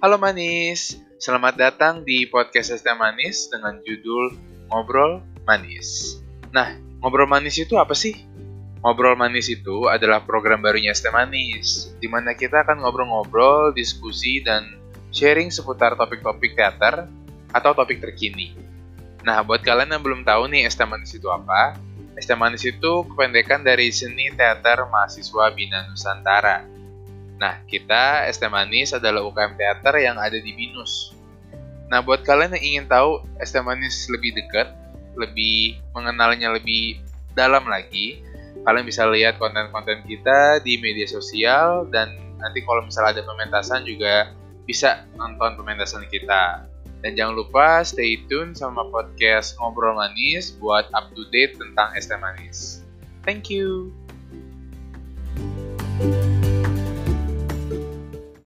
Halo manis, selamat datang di podcast ST Manis dengan judul Ngobrol Manis. Nah, ngobrol manis itu apa sih? Ngobrol Manis itu adalah program barunya ST Manis, di mana kita akan ngobrol-ngobrol, diskusi, dan sharing seputar topik-topik teater atau topik terkini. Nah, buat kalian yang belum tahu nih ST Manis itu apa, ST Manis itu kependekan dari Seni Teater Mahasiswa Bina Nusantara. Nah, kita ST Manis adalah UKM teater yang ada di BINUS. Nah, buat kalian yang ingin tahu ST Manis lebih dekat, lebih mengenalnya lebih dalam lagi, kalian bisa lihat konten-konten kita di media sosial dan nanti kalau misalnya ada pementasan juga bisa nonton pementasan kita. Dan jangan lupa stay tune sama podcast Ngobrol Manis buat up to date tentang ST Manis. Thank you.